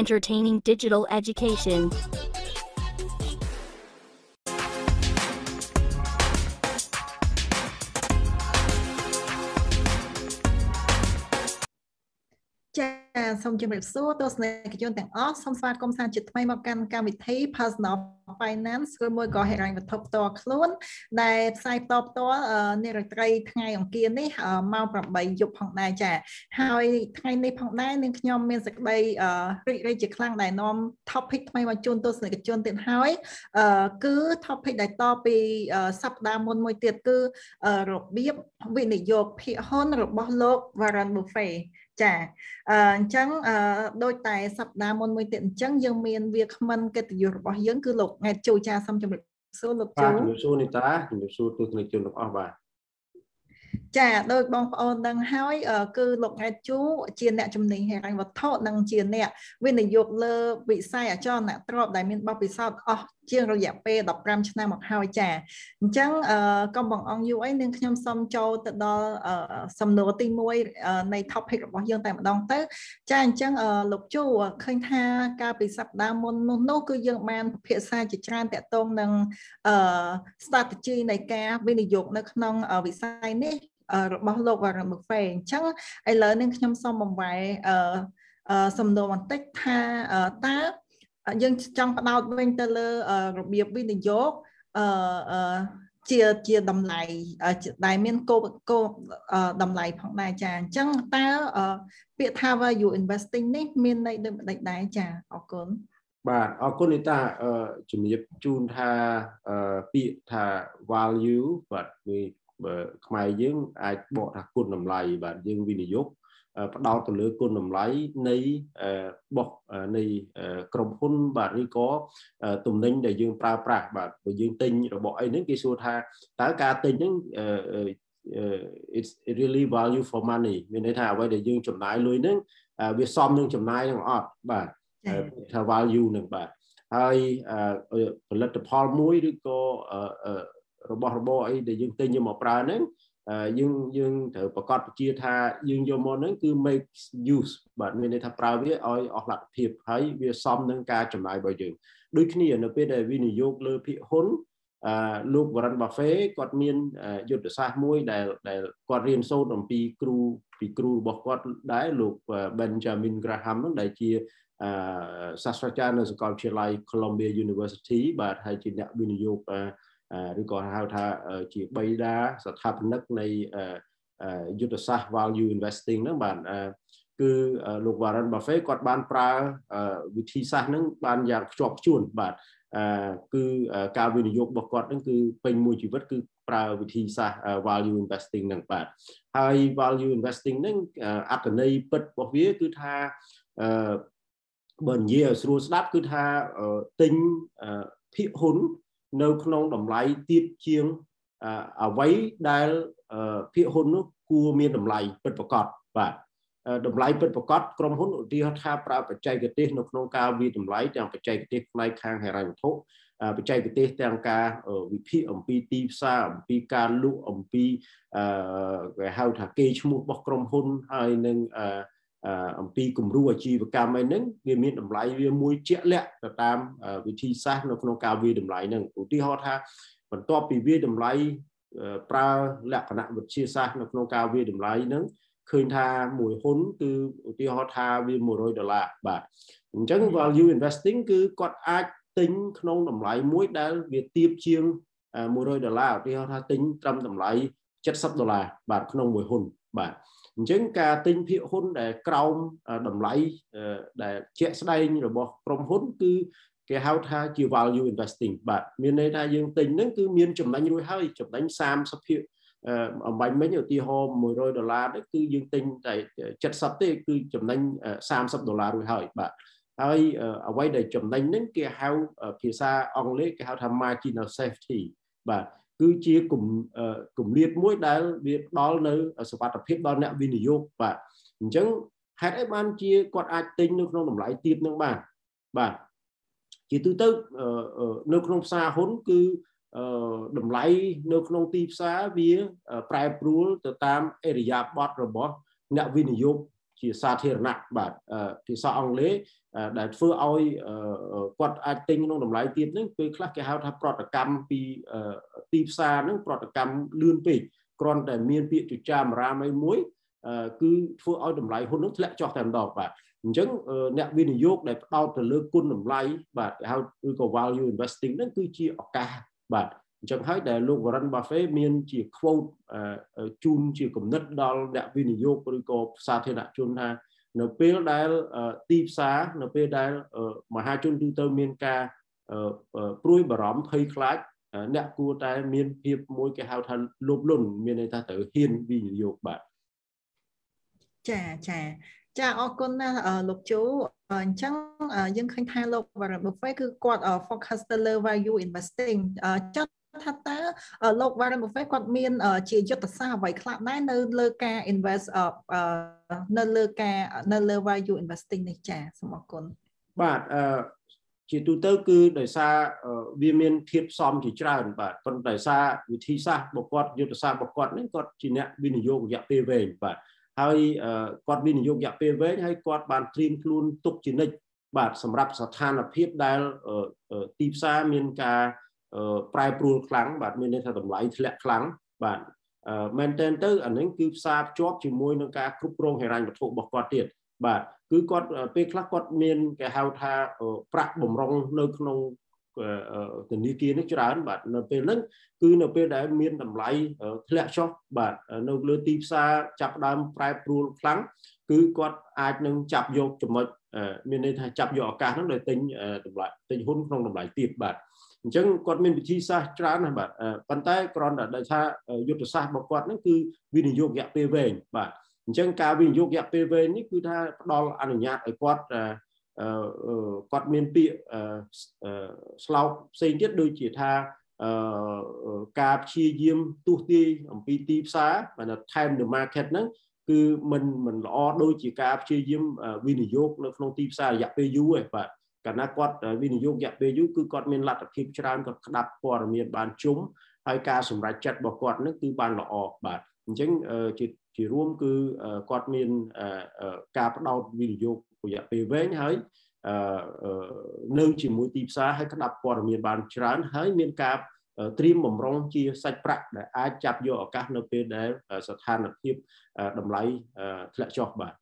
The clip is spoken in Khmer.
entertaining digital education. ចាសូមជម្រាបសួរទស្សនិកជនទាំងអស់សូមស្វាគមន៍សាជាថ្មីមកកាន់កម្មវិធី Personal Finance ឬមួយក៏ហិរញ្ញវត្ថុផ្ទាល់ខ្លួន ដែលផ្សាយផ្ទាល់ផ្ទាល់នារាត្រីថ្ងៃអង្គារនេះម៉ោង8យប់ផងដែរចាហើយថ្ងៃនេះផងដែរនាងខ្ញុំមានសេចក្តីរីករាយជាខ្លាំងដែលនាំ topic ថ្មីមកជូនទស្សនិកជនទៀតហើយគឺ topic ដែលតពីសប្តាហ៍មុនមួយទៀតគឺរបៀបវិនិយោគភាគហ៊ុនរបស់លោក Warren Buffett ចាអញ្ចឹងដូចតែសប្តាហ៍មុនមួយទៀតអញ្ចឹងយើងមានវាគ្មិនកិត្តិយសរបស់យើងគឺលោកង៉ែតជូចាសូមជម្រាបសួរលោកជូជំរាបសួរនីតាជំរាបសួរទស្សនិកជនទាំងអស់បាទចាដោយបងប្អូនដឹងហើយ គឺលោកអែតជូជាអ្នកជំនាញហិរញ្ញវត្ថុនិងជាអ្នកវិនិយោគលើវិស័យអចលនទ្រព្យដែលមានបទពិសោធន៍អស់ ជាងរយៈពេល15ឆ្នាំមកហើយចាអញ្ចឹងកុំបងអង្គយូរអីនឹងខ្ញុំសូមចូលទៅដល់សំណួរទី1នៃ topic របស់យើងតែម្ដងទៅចាអញ្ចឹងលោកជូឃើញថាកាលពីសប្តាហ៍មុននោះនោះគឺយើងបានពិភាក្សាជាច្រើនតាក់ទងនឹង strategy នៃការវិនិយោគនៅក្នុងវិស័យនេះរបស់លោក Warren Buffett អញ្ចឹងឥឡូវនេះខ្ញុំសូមបំវែសំណួរបន្តិចថាតើ យើងចង់ផ្ដោតវិញទៅលើរបៀបវិនិយោគអឺជាជាតម្លៃដែលមានគោលគោលតម្លៃផងដែរចាអញ្ចឹងតើពាក្យថា value investing នេះមានន័យដូចម្ដេចដែរចាអរគុណបាទអរគុណនីតាជំរាបជូនថាពាក្យថា value បាទវា ខ្មែរយើងអាចបកថាគុណតម្លៃបាទយើងវិនិយោគផ្ដោតទៅលើគុណតម្លៃនៃបោះនៃក្រុមហ៊ុនបាទឬក៏ទំនិញដែលយើងប្រើប្រាស់បាទបើយើងទិញរបស់អីហ្នឹងគេសួរថាតើការទិញហ្នឹង it's really value for money មានន័យថាអ្វីដែលយើងចំណាយលុយហ្នឹងវាសមនឹងចំណាយនឹងអត់បាទថា value នឹងបាទហើយផលិតផលមួយឬក៏ របស់របរអីដែលយើងទិញយកមកប្រើហ្នឹងយើងយើងត្រូវប្រកាសបញ្ជាថាយើងយកមកហ្នឹងគឺ make use បាទមានន័យថាប្រើវាឲ្យអស់លទ្ធភាពហើយវាសមនឹងការចំណាយរបស់យើងដូចគ្នានៅពេលដែលវិនិយោគលើភាគហ៊ុនអឺលោក Warren Buffett គាត់មានយុទ្ធសាស្ត្រមួយដែលដែលគាត់រៀនសូត្រអំពីគ្រូពីគ្រូរបស់គាត់ដែរលោក Benjamin Graham ហ្នឹងដែលជាអឺសាស្ត្រាចារ្យនៅសាកលវិទ្យាល័យ Columbia University បាទហើយជាអ្នកវិនិយោគអឺ ឬក៏ហៅថាជាបៃតាស្ថាបនិកនៃយុទ្ធសាស្ត្រ value investing ហ្នឹងបាទគឺលោក Warren Buffett គាត់បានប្រើវិធីសាស្ត្រហ្នឹងបានយ៉ាងខ្ជាប់ខ្ជួនបាទគឺការវិនិយោគរបស់គាត់ហ្នឹងគឺពេញមួយជីវិតគឺប្រើវិធីសាស្ត្រ value investing ហ្នឹងបាទហើយ value investing ហ្នឹងអត្ថន័យពិតរបស់វាគឺថាបើនិយាយឲ្យស្រួលស្ដាប់គឺថាទិញភាគហ៊ុន នៅក្នុងតម្លៃទៀបជាងអ្វីដែលភាគហ៊ុននោះគួរមានតម្លៃពិតប្រាកដបាទតម្លៃពិតប្រាកដក្រុមហ៊ុនឧទាហរណ៍ថាប្រើបច្ចេកទេសនៅក្នុងការវិតម្លៃទាំងបច្ចេកទេសផ្នែកខាងហិរញ្ញវត្ថុបច្ចេកទេសទាំងការវិភាគអំពីទីផ្សារអំពីការលក់អំពីអឺគេហៅថាគេឈ្មោះរបស់ក្រុមហ៊ុនហើយនឹងអឺ អំពីគំរូអាជីវកម្មអីហ្នឹងវាមានតម្លៃវាមួយជាក់លាក់ទៅតាមវិធីសាស្ត្រនៅក្នុងការវាតម្លៃហ្នឹងឧទាហរណ៍ថាបន្ទាប់ពីវាតម្លៃប្រើលក្ខណៈវិទ្យាសាស្ត្រនៅក្នុងការវាតម្លៃហ្នឹងឃើញថាមួយហ៊ុនគឺឧទាហរណ៍ថាវា100ដុល្លារបាទអញ្ចឹង value investing គឺគាត់អាចទិញក្នុងតម្លៃមួយដែលវាទៀបជាង100ដុល្លារឧទាហរណ៍ថាទិញត្រឹមតម្លៃ70ដុល្លារបាទក្នុងមួយហ៊ុន បាទអញ្ចឹងការទិញភាគហ៊ុនដែលក្រោមតម្លៃដែលជាក់ស្ដែងរបស់ក្រុមហ៊ុនគឺគេហៅថាជា value investing បាទមានន័យថាយើងទិញហ្នឹងគឺមានចំណេញរួចហើយចំណេញ30ភាគអំបញ្ញមិញឧទាហរណ៍100ដុល្លារគឺយើងទិញតែ70ទេគឺចំណេញ30ដុល្លាររួចហើយបាទហើយអ្វីដែលចំណេញហ្នឹងគេហៅភាសាអង់គ្លេសគេហៅថា marginal safety បាទ គឺជាគំគំលាតមួយដែលវាផ្ដល់នៅសវត្ថភាពដល់អ្នកវិនិយោគបាទអញ្ចឹងហេតុអីបានជាគាត់អាចទិញនៅក្នុងតម្លៃទាបនឹងបានបាទជាទូទៅនៅក្នុងផ្សារហ៊ុនគឺតម្លៃនៅក្នុងទីផ្សារវាប្រែប្រួលទៅតាមអេរិយាប័ត្ររបស់អ្នកវិនិយោគ ជាសាធារណៈបាទភាសាអង់គ្លេសដែលធ្វើឲ្យគាត់អាចទិញក្នុងតម្លៃទាបហ្នឹងពេលខ្លះគេហៅថាប្រតិកម្មពីទីផ្សារហ្នឹងប្រតិកម្មលឿនពេកគ្រាន់តែមានពាក្យចចាមរាមអីមួយគឺធ្វើឲ្យតម្លៃហ៊ុនហ្នឹងធ្លាក់ចុះតែម្ដងបាទអញ្ចឹងអ្នកវិនិយោគដែលផ្ដោតទៅលើគុណតម្លៃបាទគេហៅឬក៏ value investing ហ្នឹងគឺជាឱកាសបាទ អញ្ចឹងហើយដែលលោក Warren Buffett មានជា quote ជូនជាគំនិតដល់អ្នកវិនិយោគឬក៏សាធារណជនថានៅពេលដែលទីផ្សារនៅពេលដែលមហាជនទូទៅមានការព្រួយបារម្ភភ័យខ្លាចអ្នកគួរតែមានភាពមួយគេហៅថាលោភលន់មានន័យថាត្រូវហ៊ានវិនិយោគបាទចាចាចាអរគុណណាលោកជូអញ្ចឹងយើងឃើញថាលោក Warren Buffett គឺគាត់ focus ទៅលើ value investing ចង់ ថាតើលោក Warren Buffett គាត់មានជាយុទ្ធសាស្ត្រអ្វីខ្លះដែរនៅលើការ invest នៅលើការនៅលើ value investing នេះចាសូមអរគុណបាទអឺជាទូទៅគឺដោយសារវាមានធៀបផ្សំជាច្រើនបាទប៉ុន្តែដោយសារវិធីសាស្ត្ររបស់គាត់យុទ្ធសាស្ត្ររបស់គាត់នេះគាត់ជាអ្នកវិនិយោគរយៈពេលវែងបាទហើយគាត់វិនិយោគរយៈពេលវែងហើយគាត់បានត្រៀមខ្លួនទុកជានិច្ចបាទសម្រាប់ស្ថានភាពដែលទីផ្សារមានការ ប្រែប្រួលខ្លាំងបាទមានន័យថាតម្លៃធ្លាក់ខ្លាំងបាទមែនតើទៅអានេះគឺផ្សារភ្ជាប់ជាមួយនឹងការគ្រប់គ្រងហិរញ្ញវត្ថុរបស់គាត់ទៀតបាទគឺគាត់ពេលខ្លះគាត់មានគេហៅថាប្រាក់បំរុងនៅក្នុងធនាគារនេះច្រើនបាទនៅពេលហ្នឹងគឺនៅពេលដែលមានតម្លៃធ្លាក់ចុះបាទនៅលើទីផ្សារចាប់ដើមប្រែប្រួលខ្លាំងគឺគាត់អាចនឹងចាប់យកចំណុចមានន័យថាចាប់យកឱកាសហ្នឹងដោយទិញតម្លៃទិញហ៊ុនក្នុងតម្លៃទាបបាទ អញ្ចឹងគាត់មានវិធីសាស្ត្រច្រើនណាស់បាទប៉ុន្តែគ្រាន់តែដោយថាយុទ្ធសាស្ត្ររបស់គាត់ហ្នឹងគឺវិនិយោគរយៈពេលវែងបាទអញ្ចឹងការវិនិយោគរយៈពេលវែងនេះគឺថាផ្ដល់អនុញ្ញាតឲ្យគាត់គាត់មានពាក្យស្លោកផ្សេងទៀតដូចជាថាការព្យាយាមទស្សទាយអំពីទីផ្សារបាទ time the market ហ្នឹងគឺมันมันល្អដូចជាការព្យាយាមវិនិយោគនៅក្នុងទីផ្សាររយៈពេលយូរឯបាទ កាលណាគាត់វិនិយោគរយៈពេលយូរគឺគាត់មានលទ្ធភាពច្រើនគាត់ក្តាប់ព័ត៌មានបានជុំហើយការសម្រេចចិត្តរបស់គាត់នឹងគឺបានល្អបាទអញ្ចឹងជាជារួមគឺគាត់មានការផ្ដោតវិនិយោគរយៈពេលវែងហើយនៅជាមួយទីផ្សារហើយក្តាប់ព័ត៌មានបានច្រើនហើយមានការត្រៀមបំរុងជាសាច់ប្រាក់ដែលអាចចាប់យកឱកាសនៅពេលដែលស្ថានភាពតម្លៃធ្លាក់ចុះបាទ